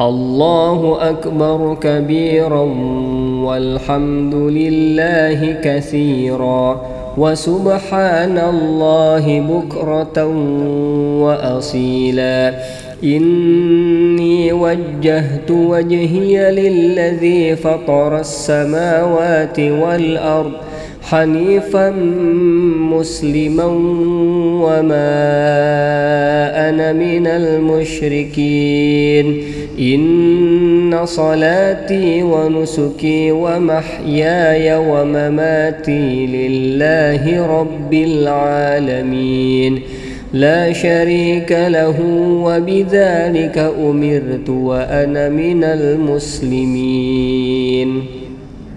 الله أكبر كبيرا والحمد لله كثيرا وسبحان الله بكرة وأصيلا. إني وجهت وجهي للذي فطر السماوات والأرض حنيفا مسلما وما أنا من المشركين. إن صلاتي ونسكي ومحياي ومماتي لله رب العالمين. لا شريك له وبذلك أمرت وأنا من المسلمين.